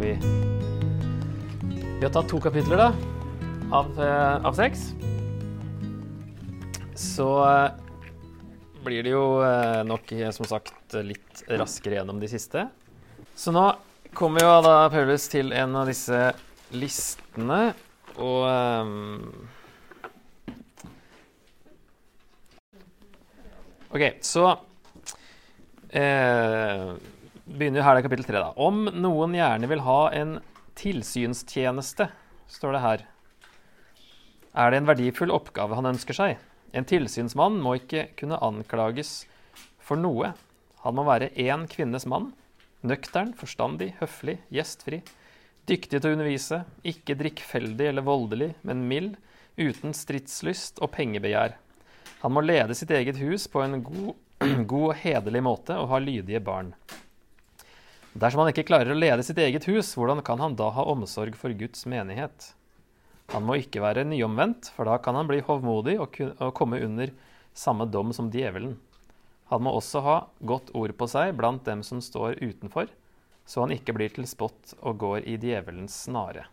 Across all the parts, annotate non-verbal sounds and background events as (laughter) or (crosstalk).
Vi Vi har tatt to kapitler, da, av, eh, av seks. Så eh, blir det jo eh, nok, som sagt, litt raskere gjennom de siste. Så nå kommer jo da Paulus til en av disse listene, og um OK, så eh, begynner her det kapittel tre, da. Om noen gjerne vil ha en tilsynstjeneste, står det her, er det en verdifull oppgave han ønsker seg. En tilsynsmann må ikke kunne anklages for noe. Han må være én kvinnes mann. Nøktern, forstandig, høflig, gjestfri. Dyktig til å undervise. Ikke drikkfeldig eller voldelig, men mild. Uten stridslyst og pengebegjær. Han må lede sitt eget hus på en god, (clears throat) god og hederlig måte og ha lydige barn. Dersom han ikke klarer å lede sitt eget hus, hvordan kan han da ha omsorg for Guds menighet? Han må ikke være nyomvendt, for da kan han bli hovmodig og, og komme under samme dom som djevelen. Han må også ha godt ord på seg blant dem som står utenfor, så han ikke blir til spott og går i djevelens snare.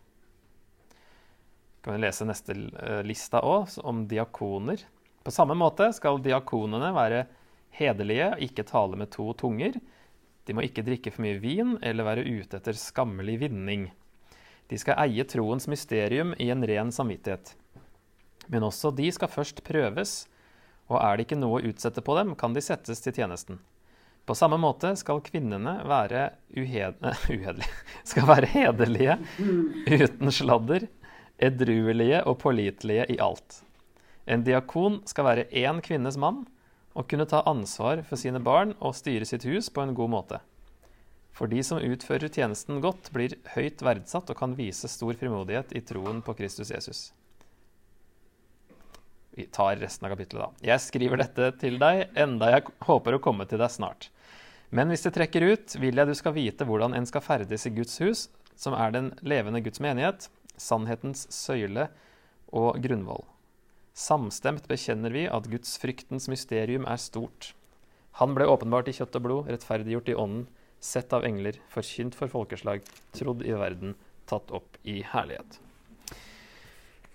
Kan vi lese neste eh, lista òg, om diakoner. På samme måte skal diakonene være hederlige, ikke tale med to tunger. De må ikke drikke for mye vin eller være ute etter skammelig vinning. De skal eie troens mysterium i en ren samvittighet. Men også de skal først prøves, og er det ikke noe å utsette på dem, kan de settes til tjenesten. På samme måte skal kvinnene være uhed (laughs) uhederlige Skal være hederlige, uten sladder, edruelige og pålitelige i alt. En diakon skal være én kvinnes mann og kunne ta ansvar for sine barn og styre sitt hus på en god måte. For de som utfører tjenesten godt, blir høyt verdsatt og kan vise stor frimodighet i troen på Kristus Jesus. Vi tar resten av kapittelet, da. Jeg skriver dette til deg, enda jeg håper å komme til deg snart. Men hvis det trekker ut, vil jeg du skal vite hvordan en skal ferdes i Guds hus, som er den levende Guds menighet, sannhetens søyle og grunnvoll. Samstemt bekjenner vi at Guds fryktens mysterium er stort. Han ble åpenbart i kjøtt og blod, rettferdiggjort i ånden, sett av engler, forkynt for folkeslag, trodd i verden, tatt opp i herlighet.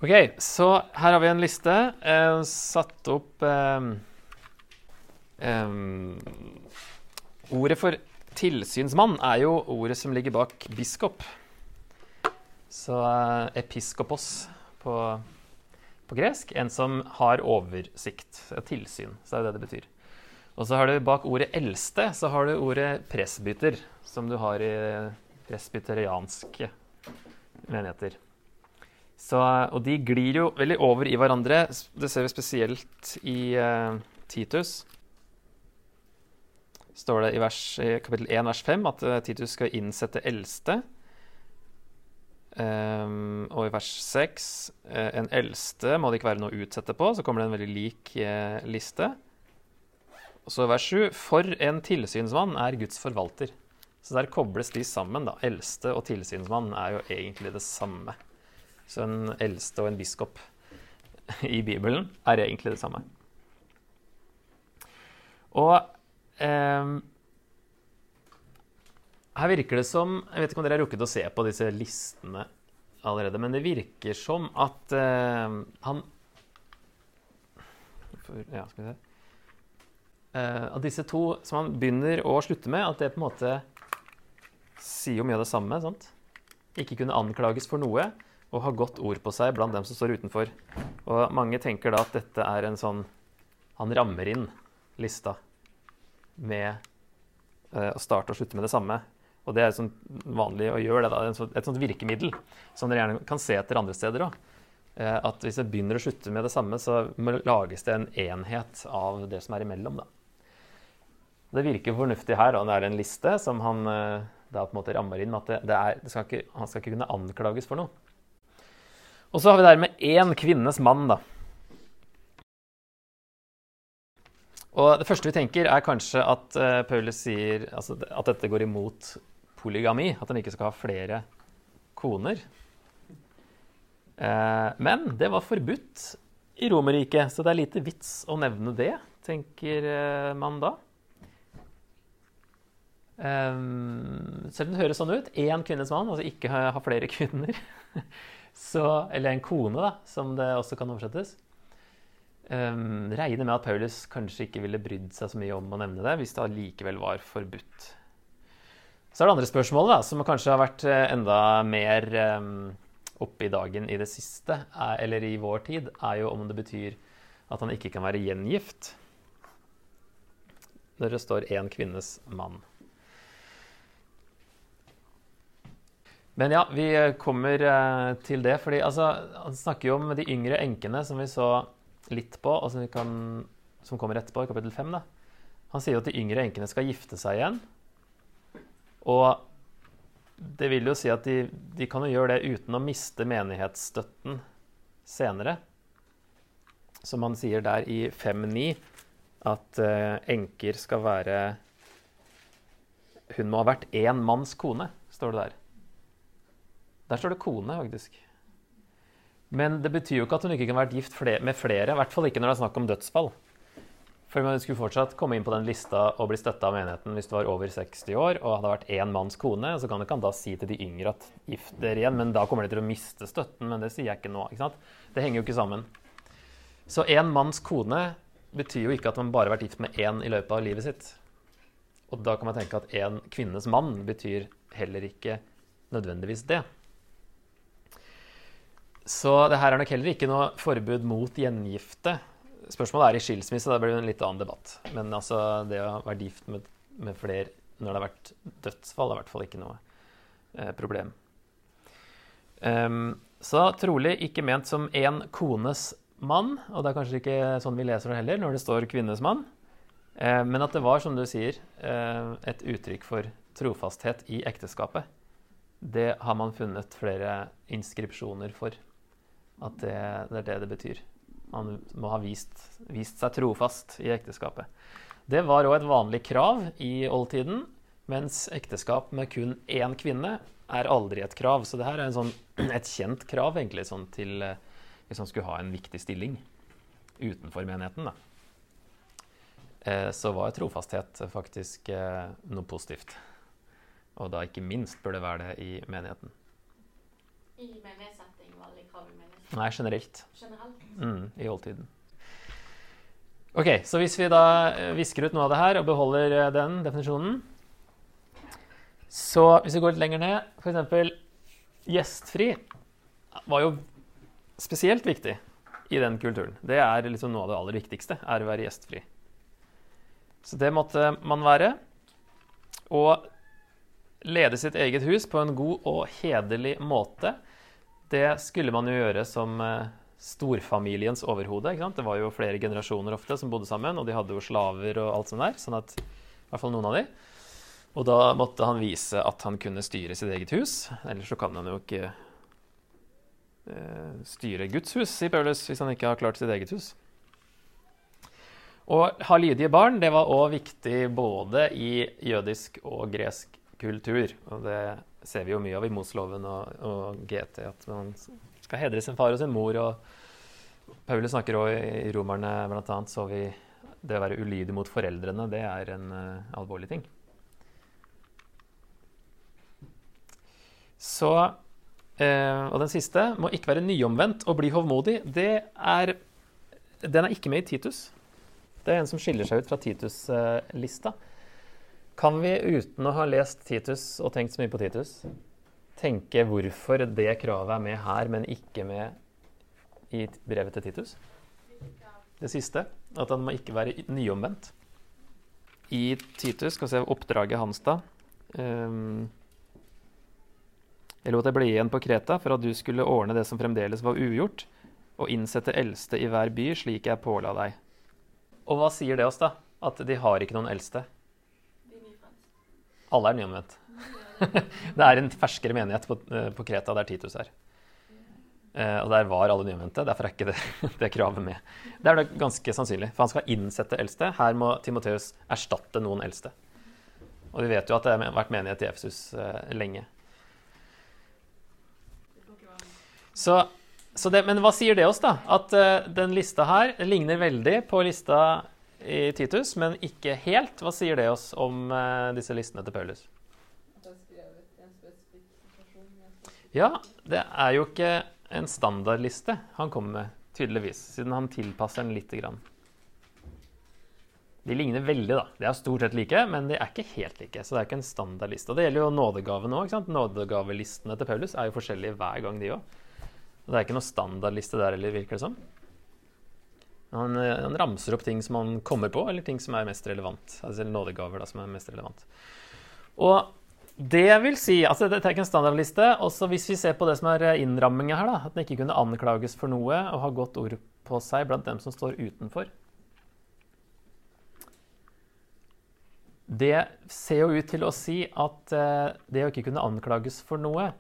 Ok, så her har vi en liste. Eh, satt opp eh, eh, Ordet for tilsynsmann er jo ordet som ligger bak biskop. Så eh, episkopos på, på, gresk. En som har oversikt. Tilsyn, så er det det betyr. Og så har du bak ordet 'eldste' så har du ordet 'presbyter', som du har i presbyterianske menigheter. Så, og de glir jo veldig over i hverandre. Det ser vi spesielt i uh, Titus. står det i, vers, i kapittel 1 vers 5 at uh, Titus skal innsette eldste. Um, og i vers 6 uh, en eldste må det ikke være noe å utsette på. Så kommer det en veldig lik liste. Og så vers 7. For en tilsynsmann er Guds forvalter. Så der kobles de sammen. da. Eldste og tilsynsmann er jo egentlig det samme. Så en eldste og en biskop i Bibelen er egentlig det samme. Og eh, her virker det som Jeg vet ikke om dere har rukket å se på disse listene allerede, men det virker som at uh, han Ja, skal vi se uh, at disse to som han begynner og slutter med, at det på en måte sier jo mye av det samme. sant? Ikke kunne anklages for noe og ha godt ord på seg blant dem som står utenfor. Og mange tenker da at dette er en sånn Han rammer inn lista med uh, å starte og slutte med det samme. Og det er sånn vanlig å gjøre det. da, Et sånt virkemiddel som dere gjerne kan se etter andre steder òg. Uh, at hvis jeg begynner å slutte med det samme, så lages det en enhet av det som er imellom. da. Det virker fornuftig her, og det er en liste som han eh, da på en måte rammer inn. at det, er, det skal ikke, Han skal ikke kunne anklages for noe. Og så har vi det her med én kvinnes mann, da. Og det første vi tenker, er kanskje at uh, Paulus sier altså, at dette går imot polygami. At han ikke skal ha flere koner. Eh, men det var forbudt i Romerriket, så det er lite vits å nevne det, tenker uh, man da. Eh, selv om det høres sånn ut, én kvinnes mann, altså ikke ha, ha flere kvinner, (laughs) så, eller en kone, da, som det også kan oversettes, um, regner med at Paulus kanskje ikke ville brydd seg så mye om å nevne det hvis det allikevel var forbudt. Så er det andre spørsmålet, da, som kanskje har vært eh, enda mer um, oppe i dagen i det siste, er, eller i vår tid, er jo om det betyr at han ikke kan være gjengift når det står 'én kvinnes mann'. Men ja, vi kommer eh, til det. fordi altså, Han snakker jo om de yngre enkene, som vi så litt på, og som, kan, som kommer etterpå, i kapittel 5. Da. Han sier jo at de yngre enkene skal gifte seg igjen. Og det vil jo si at de, de kan jo gjøre det uten å miste menighetsstøtten senere. Som han sier der i 5.9, at uh, enker skal være Hun må ha vært én manns kone, står det der. Der står det kone, faktisk. Men det betyr jo ikke at hun ikke kan vært gift med flere, i hvert fall ikke når det er snakk om dødsfall. For man skulle fortsatt komme inn på den lista og bli støtta av menigheten hvis du var over 60 år og hadde vært én manns kone. Så kan ikke da si til de yngre at gift dere igjen, men da kommer de til å miste støtten. Men det sier jeg ikke nå. ikke sant? Det henger jo ikke sammen. Så én manns kone betyr jo ikke at man bare har vært gift med én i løpet av livet sitt. Og da kan man tenke at én kvinnes mann betyr heller ikke nødvendigvis det. Så det her er nok heller ikke noe forbud mot gjengifte. Spørsmålet er i skilsmisse, da blir det en litt annen debatt. Men altså, det å være gift med, med flere når det har vært dødsfall, er i hvert fall ikke noe eh, problem. Um, så trolig ikke ment som én kones mann, og det er kanskje ikke sånn vi leser det heller når det står kvinnes mann, eh, men at det var, som du sier, eh, et uttrykk for trofasthet i ekteskapet. Det har man funnet flere inskripsjoner for. At det, det er det det betyr. Man må ha vist, vist seg trofast i ekteskapet. Det var òg et vanlig krav i oldtiden, mens ekteskap med kun én kvinne er aldri et krav. Så det her er sånn, (clears throat) et kjent krav egentlig, sånn til eh, hvis man skulle ha en viktig stilling utenfor menigheten. Eh, så var trofasthet faktisk eh, noe positivt. Og da ikke minst bør det være det i menigheten. I menighetssetting, vanlig krav i menigheten? Nei, generelt. Generelt? Mm, I oldtiden. Ok, Så hvis vi da eh, visker ut noe av det her og beholder eh, den definisjonen Så hvis vi går litt lenger ned, f.eks. gjestfri var jo spesielt viktig i den kulturen. Det er liksom noe av det aller viktigste, er å være gjestfri. Så det måtte man være. Og lede sitt eget hus på en god og hederlig måte det skulle man jo gjøre som eh, storfamiliens overhode. Det var jo flere generasjoner ofte som bodde sammen, og de hadde jo slaver og alt sånt der. sånn at, i hvert fall noen av de. Og da måtte han vise at han kunne styre sitt eget hus. Ellers så kan han jo ikke eh, styre Guds hus, sier Paulus, hvis han ikke har klart sitt eget hus. Å ha lydige barn det var òg viktig både i jødisk og gresk kultur. Og det ser vi jo mye av i Mosloven og, og GT, at man skal hedre sin far og sin mor. og Paulus snakker òg i Romerne blant annet, så vi det å være ulydig mot foreldrene, det er en uh, alvorlig ting. Så uh, Og den siste må ikke være nyomvendt og bli hovmodig. Det er, den er ikke med i Titus. Det er en som skiller seg ut fra Titus-lista. Uh, kan vi uten å ha lest Titus og tenkt så mye på Titus, tenke hvorfor det kravet er med her, men ikke med i brevet til Titus? Det siste, at han må ikke være nyomvendt. I Titus, skal vi se oppdraget hans da um, Jeg lot deg bli igjen på Kreta for at du skulle ordne det som fremdeles var ugjort, og innsette eldste i hver by, slik jeg påla deg. Og hva sier det oss, da? At de har ikke noen eldste. Alle er nyomvendt. (laughs) det er en ferskere menighet på, eh, på Kreta der Titus er. Uh, og der var alle nyomvendte. Derfor er ikke det, (laughs) det, kravet med. Det er det ganske sannsynlig, for han skal innsette eldste. Her må Timoteus erstatte noen eldste. Og vi vet jo at det har vært menighet i Efesus uh, lenge. Så, så det, men hva sier det oss, da? At uh, den lista her ligner veldig på lista i Titus, men ikke helt. Hva sier det oss om eh, disse listene til Paulus? Ja, det er jo ikke en standardliste han kommer med, tydeligvis, siden han tilpasser den lite grann. De ligner veldig, da. De er stort sett like, men de er ikke helt like. Så det er ikke en standardliste. Og det gjelder jo nådegavene òg. Nådegavelistene til Paulus er jo forskjellige hver gang, de òg. Det er ikke noe standardliste der heller, virker det som. Han, eh, han ramser opp ting som han kommer på, eller ting som er mest relevant. Altså nådegaver da, som er mest relevant. Og det vil si altså Dette er ikke en standardliste. Også hvis vi ser på det som er eh, innramminga her, da, at den ikke kunne anklages for noe og ha godt ord på seg blant dem som står utenfor. Det ser jo ut til å si at eh, det å ikke kunne anklages for noe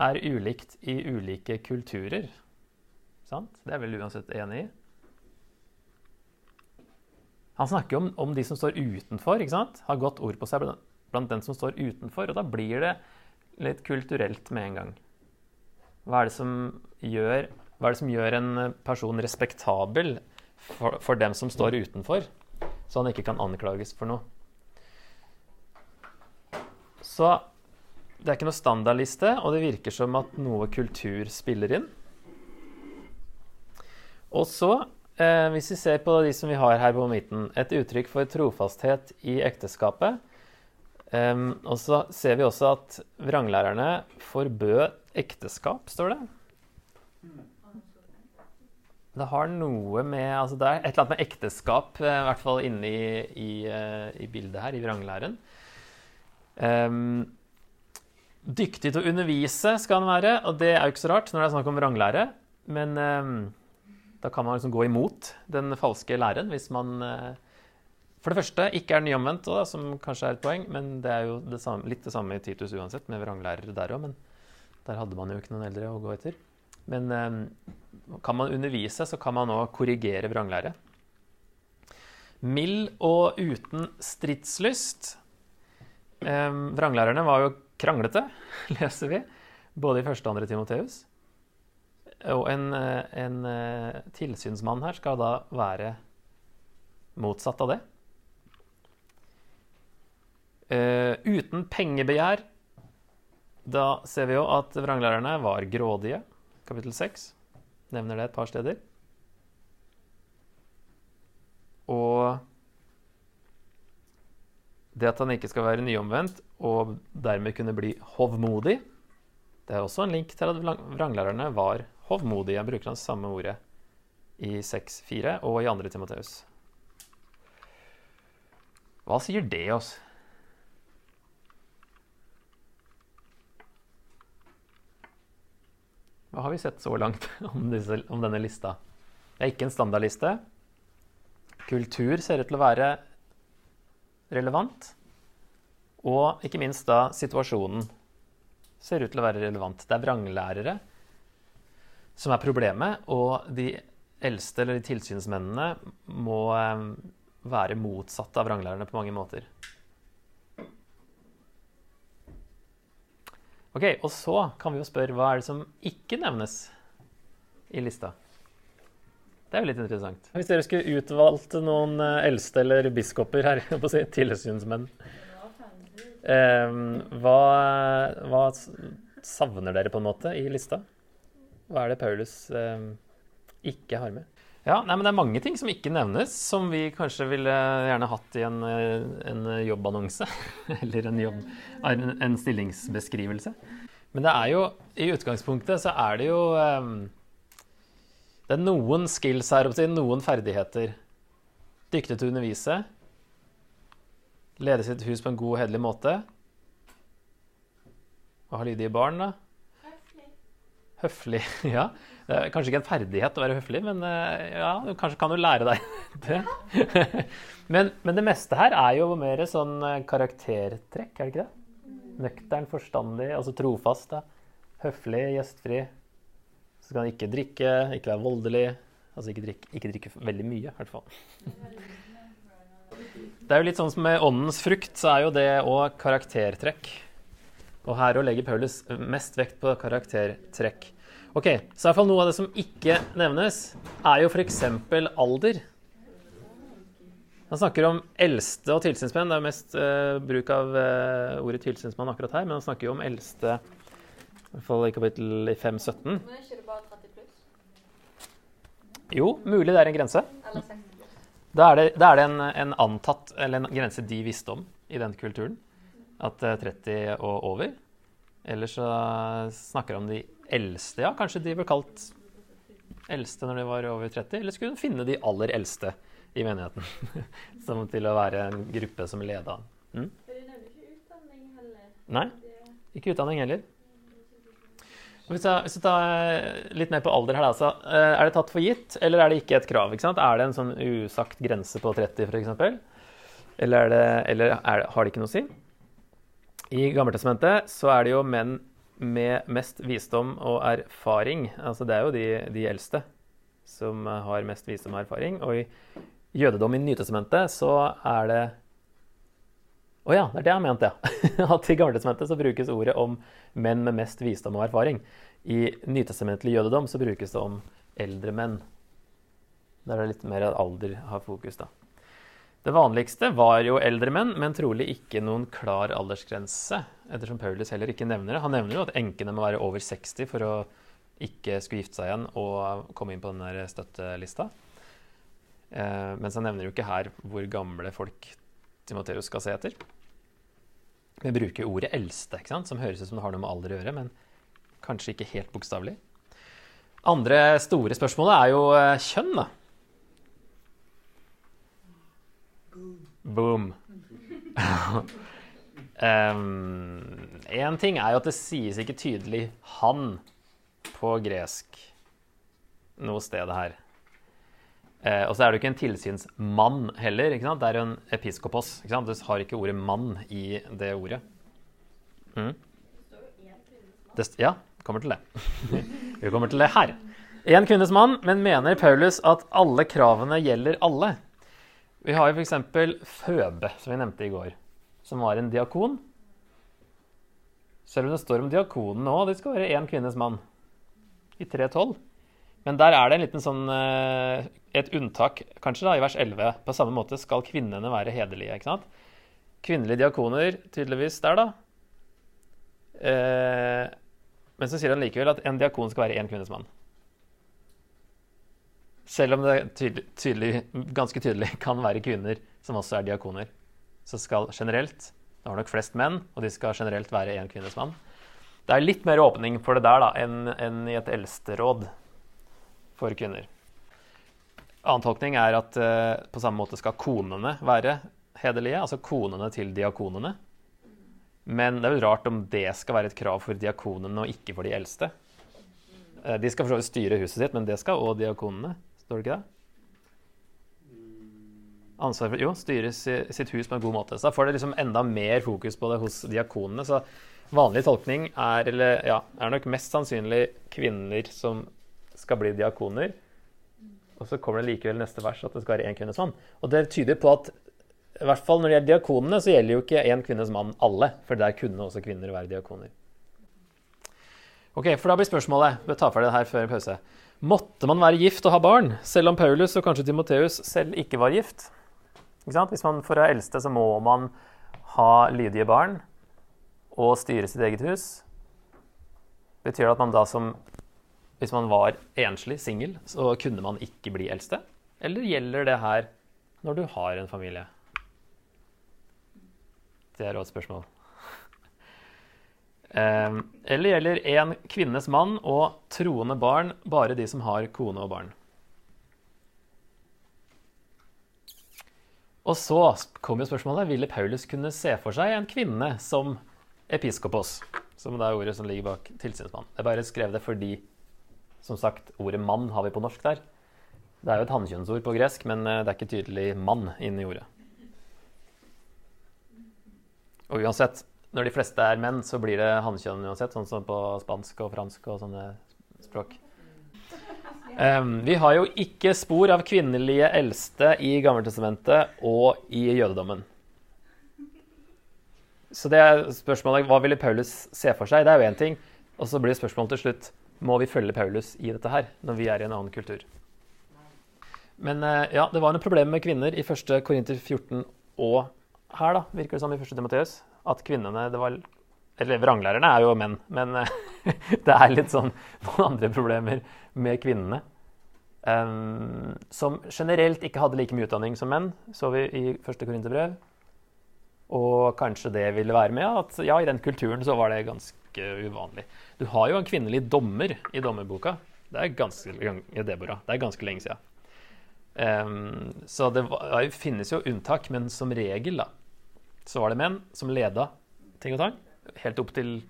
er ulikt i ulike kulturer. Sant? Det er vel uansett enig i? Han snakker om, om de som står utenfor, ikke sant? har godt ord på seg blant, den som står utenfor. Og da blir det litt kulturelt med en gang. Hva er det som gjør, det som gjør en person respektabel for, for dem som står utenfor, så han ikke kan anklages for noe? Så det er ikke noe standardliste, og det virker som at noe kultur spiller inn. Og så, eh, hvis vi ser på de som vi har her på midten, et uttrykk for trofasthet i ekteskapet. Eh, og så ser vi også at vranglærerne forbød ekteskap, står det. Det har noe med altså Det er et eller annet med ekteskap, eh, i hvert fall inne i, i, eh, i bildet her, i vranglæren. Um, dyktig til å undervise skal han være, og det er jo ikke så rart når det er snakk om vranglære. Men em, da kan man liksom gå imot den falske læren hvis man eh, for det første ikke er nyomvendt, da, som kanskje er et poeng, men det er jo det samme, litt det samme i Titus uansett, med vranglærere der òg, men der hadde man jo ikke noen eldre å gå etter. Men eh, kan man undervise, så kan man òg korrigere vranglære. Mild og uten stridslyst. Eh, vranglærerne var jo kranglete, (laughs) leser vi, både i første og andre Timoteus. Og en, eh, en eh, tilsynsmann her skal da være motsatt av det. Uh, uten pengebegjær. Da ser vi jo at vranglærerne var grådige. Kapittel 6 nevner det et par steder. Og det at han ikke skal være nyomvendt og dermed kunne bli hovmodig, det er også en link til at vranglærerne var hovmodige. Jeg bruker han samme ordet i 6.4 og i 2. Timoteus. Hva sier det oss? Hva har vi sett så langt (laughs) om, disse, om denne lista? Det er ikke en standardliste. Kultur ser ut til å være relevant. Og ikke minst da situasjonen ser ut til å være relevant. Det er vranglærere som er problemet, og de eldste eller de tilsynsmennene må eh, være motsatt av vranglærerne på mange måter. Ok, Og så kan vi jo spørre hva er det som ikke nevnes i lista? Det er jo litt interessant. Hvis dere skulle utvalgt noen eh, eldste eller biskoper her, (laughs) på å si, tilsynsmenn, eh, hva, hva savner dere på en måte i lista? Hva er det Paulus eh, ikke har med? Ja, nei, men Det er mange ting som ikke nevnes, som vi kanskje ville gjerne hatt i en, eh, en jobbannonse. (laughs) Eller en, jobb, en, stillingsbeskrivelse. Men det er jo, i utgangspunktet så er det jo eh, Det er noen skills her, noen ferdigheter. Dyktig til å undervise. Lede sitt hus på en god og hederlig måte. Og ha lydige barn, da. Høflig. (laughs) Ja. Kanskje ikke en ferdighet å være høflig, men eh, ja, kanskje kan du lære deg (laughs) det. (laughs) men, men det meste her er jo mer sånn eh, karaktertrekk, er det ikke det? Nøktern, forstandig, altså trofast. da. Høflig, gjestfri. Så han ikke drikke, ikke være voldelig. Altså ikke drikke, ikke drikke veldig mye, i hvert fall. Det er jo litt sånn som med åndens frukt, så er jo det òg karaktertrekk. Og her å legger Paulus mest vekt på karaktertrekk. Ok, Så i hvert fall noe av det som ikke nevnes, er jo f.eks. alder. Han snakker om eldste og tilsynsmenn. Det er mest uh, bruk av uh, ordet tilsynsmann akkurat her, men han snakker jo om eldste i hvert fall i kapittel i 5.17. Men er ikke det bare 30 pluss? Jo, mulig det er en grense. Eller 60 pluss? Da er det, da er det en, en antatt, eller en grense de visste om i den kulturen. At eh, 30 og over. Eller så snakker de om de eldste. Ja, kanskje de ble kalt eldste når de var over 30. Eller skulle de finne de aller eldste i menigheten. (laughs) som til å være en gruppe som leda. Mm? Utdanning heller. Nei, ikke utdanning heller. Hvis jeg, hvis jeg tar eh, litt mer på alder her, altså, så eh, er det tatt for gitt, eller er det ikke et krav? ikke? Er det en sånn usagt grense på 30 f.eks.? Eller, er det, eller er det, har det ikke noe å si? I Gammeltestamentet så er det jo menn med mest visdom og erfaring. Altså det er jo de, de eldste som har mest visdom og erfaring. Og i jødedom i Nytestamentet så er det Å ja, det er det jeg mente, ja. (laughs) At i Gammeltestamentet så brukes ordet om menn med mest visdom og erfaring. I nytestamentlig jødedom så brukes det om eldre menn. Der er det litt mer alder har fokus, da. Det vanligste var jo eldre menn, men trolig ikke noen klar aldersgrense, ettersom Paulus heller ikke nevner det. Han nevner jo at enkene må være over 60 for å ikke skulle gifte seg igjen og komme inn på den støttelista. Eh, mens han nevner jo ikke her hvor gamle folk Timoteus skal se etter. Vi bruker ordet 'eldste', ikke sant? som høres ut som det har noe med alder å gjøre, men kanskje ikke helt bokstavelig. Andre store spørsmålet er jo eh, kjønn, da. Boom. (laughs) Én ting er jo at det sies ikke tydelig 'han' på gresk noe sted her. Eh, og så er det jo ikke en tilsynsmann heller. ikke sant? Det er jo en episkopos. ikke sant? Du har ikke ordet 'mann' i det ordet. Mm. Det, ja, kommer til det. (laughs) Vi kommer til det her. En kvinnes mann, men mener Paulus at alle kravene gjelder alle? Vi har jo f.eks. Føbe, som vi nevnte i går, som var en diakon. Selv om det står om diakonen nå, det skal være én kvinnes mann i 3.12. Men der er det en liten sånn, eh, et unntak, kanskje da, i vers 11. På samme måte skal kvinnene være hederlige. ikke sant? Kvinnelige diakoner, tydeligvis der, da. Eh, men så sier han likevel at en diakon skal være én kvinnes mann. Selv om det tydelig, tydelig, ganske tydelig kan være kvinner som også er diakoner, så skal generelt Det har nok flest menn, og de skal generelt være én kvinnes mann. Det er litt mer åpning for det der da, enn enn i et eldsteråd for kvinner. Annen tolkning er at eh, på samme måte skal konene være hederlige, altså konene til diakonene. Men det er vel rart om det skal være et krav for diakonene og ikke for de eldste. Eh, De skal for så vidt styre huset sitt, men det skal òg diakonene. Står det ikke det? Ansvar for jo, styre sitt hus på en god måte. Så da får det liksom enda mer fokus på det hos diakonene. Så vanlig tolkning er, eller, ja, er nok mest sannsynlig kvinner som skal bli diakoner. Og så kommer det likevel neste vers at det skal være én kvinnes mann. Og det tyder på at i hvert fall når det gjelder diakonene, så gjelder jo ikke én kvinnes mann alle. For der kunne også kvinner være diakoner. Ok, for da blir spørsmålet Vi tar ferdig det her før pause. Måtte man være gift og ha barn, selv om Paulus og kanskje Timoteus selv ikke var gift? Ikke? Hvis man for å være eldste, så må man ha lydige barn og styre sitt eget hus. Betyr det at man da som Hvis man var enslig, singel, så kunne man ikke bli eldste? Eller gjelder det her når du har en familie? Det er også et spørsmål. Eh, eller gjelder én kvinnes mann og troende barn bare de som har kone og barn? Og så kommer jo spørsmålet ville Paulus kunne se for seg en kvinne som episkopos, som det er ordet som ligger bak tilsynsmann. Jeg bare skrev det fordi, som sagt, ordet mann har vi på norsk der. Det er jo et hannkjønnsord på gresk, men eh, det er ikke tydelig mann inni ordet. Og uansett, når de fleste er menn, så blir det hannkjønn uansett, sånn som på spansk og fransk og sånne språk. Um, vi har jo ikke spor av kvinnelige eldste i Gammeltestamentet og i jødedommen. Så det er spørsmålet hva ville Paulus se for seg? Det er jo én ting. Og så blir spørsmålet til slutt må vi følge Paulus i dette her, når vi er i en annen kultur. Men eh, ja, det var noen problemer med kvinner i første Korinter 14 og her, da, virker det som, i første Timoteus. At kvinnene det var, Eller vranglærerne er jo menn, men eh, (laughs) det er litt sånn noen andre problemer med kvinnene. Um, som generelt ikke hadde like mye utdanning som menn, så vi i første Korinterbrev. Og kanskje det ville være med at ja, i den kulturen så var det ganske uvanlig. Du har jo en kvinnelig dommer i dommerboka. Det er ganske, Deborah. Det er ganske lenge siden. Um, så det, var, det finnes jo unntak, men som regel da, så var det menn som leda ting og tang. Helt opp til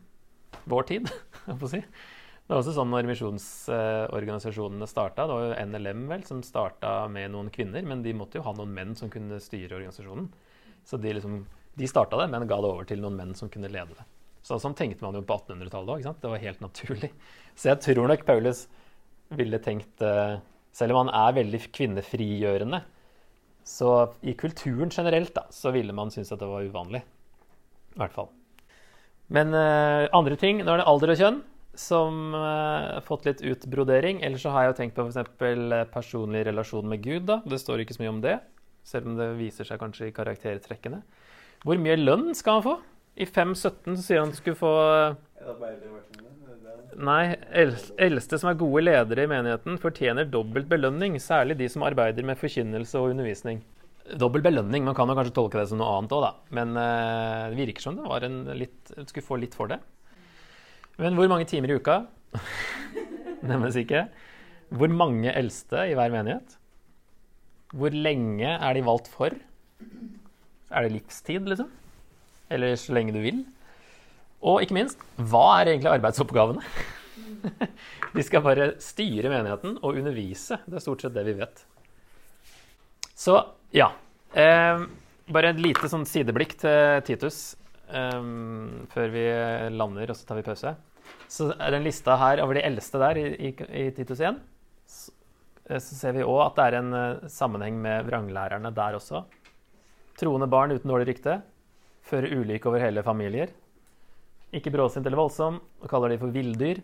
vår tid, (laughs) jeg si. Det var også sånn når misjonsorganisasjonene starta. Det var jo NLM vel, som starta med noen kvinner, men de måtte jo ha noen menn som kunne styre organisasjonen. Så de, liksom, de starta det, men ga det over til noen menn som kunne lede det. Så sånn tenkte man jo på 1800-tallet òg. Det var helt naturlig. Så jeg tror nok Paulus ville tenkt eh, Selv om han er veldig kvinnefrigjørende, så i kulturen generelt da, så ville man synes at det var uvanlig. I hvert fall. Men uh, andre ting, nå er det alder og kjønn som eh, har fått litt utbrodering. Ellers så har jeg jo tenkt på f.eks. personlig relasjon med Gud. da. Det står ikke så mye om det, selv om det viser seg kanskje i karaktertrekkene. Hvor mye lønn skal han få? I 5.17 så sier han skulle få Nei, eldste som er gode ledere i menigheten, fortjener dobbelt belønning, særlig de som arbeider med forkynnelse og undervisning. Dobbel belønning, man kan jo kanskje tolke det som noe annet òg, da. Men eh, det virker som det var en litt, skulle få litt for det. Men hvor mange timer i uka? (laughs) Nevnes ikke. Hvor mange eldste i hver menighet? Hvor lenge er de valgt for? Er det livstid, liksom? Eller så lenge du vil? Og ikke minst, hva er egentlig arbeidsoppgavene? (laughs) De skal bare styre menigheten og undervise. Det er stort sett det vi vet. Så ja. Eh, bare et lite sånn sideblikk til Titus eh, før vi lander, og så tar vi pause. Så er det en lista her over de eldste der i, i, i Titus 1. Så, eh, så ser vi òg at det er en eh, sammenheng med vranglærerne der også. Troende barn uten dårlig rykte. Fører ulykke over hele familier. Ikke bråsint eller voldsom, og kaller de for villdyr.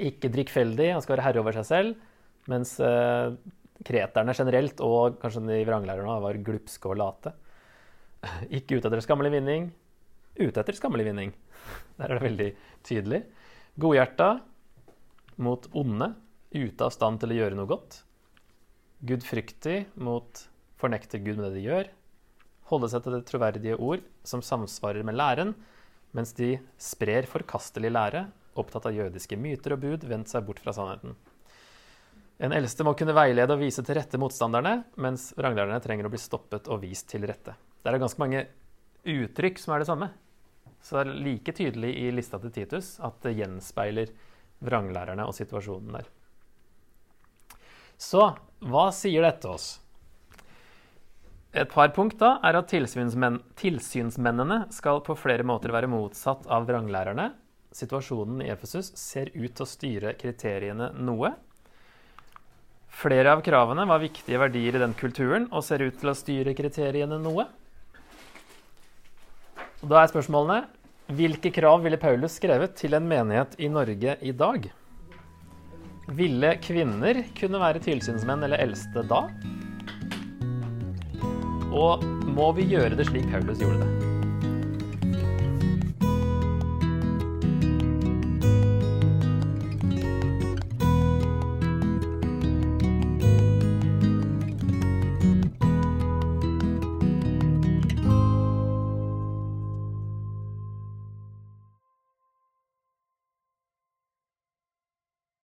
Ikke drikkfeldig, han skal være herre over seg selv. Mens eh, kreterne generelt, og kanskje de vranglærerne, var glupske og late. Ikke ute etter skammelig vinning. Ute etter skammelig vinning. Der er det veldig tydelig. Godhjerta mot onde, ute av stand til å gjøre noe godt. Gudfryktig mot fornekter Gud med det de gjør. Holde seg til det troverdige ord som samsvarer med læren, mens de sprer forkastelig lære, opptatt av jødiske myter og bud, vendt seg bort fra sannheten. En eldste må kunne veilede og vise til rette motstanderne, mens vranglærerne trenger å bli stoppet og vist til rette. Det er ganske mange uttrykk som er det samme. Så det er like tydelig i lista til Titus at det gjenspeiler vranglærerne og situasjonen der. Så hva sier dette oss? Et par punkt da er at tilsynsmenn, tilsynsmennene skal på flere måter være motsatt av vranglærerne. Situasjonen i Efesus ser ut til å styre kriteriene noe. Flere av kravene var viktige verdier i den kulturen og ser ut til å styre kriteriene noe. Og da er spørsmålene hvilke krav ville Paulus skrevet til en menighet i Norge i dag? Ville kvinner kunne være tilsynsmenn eller eldste da? Og må vi gjøre det slik Paulus gjorde det?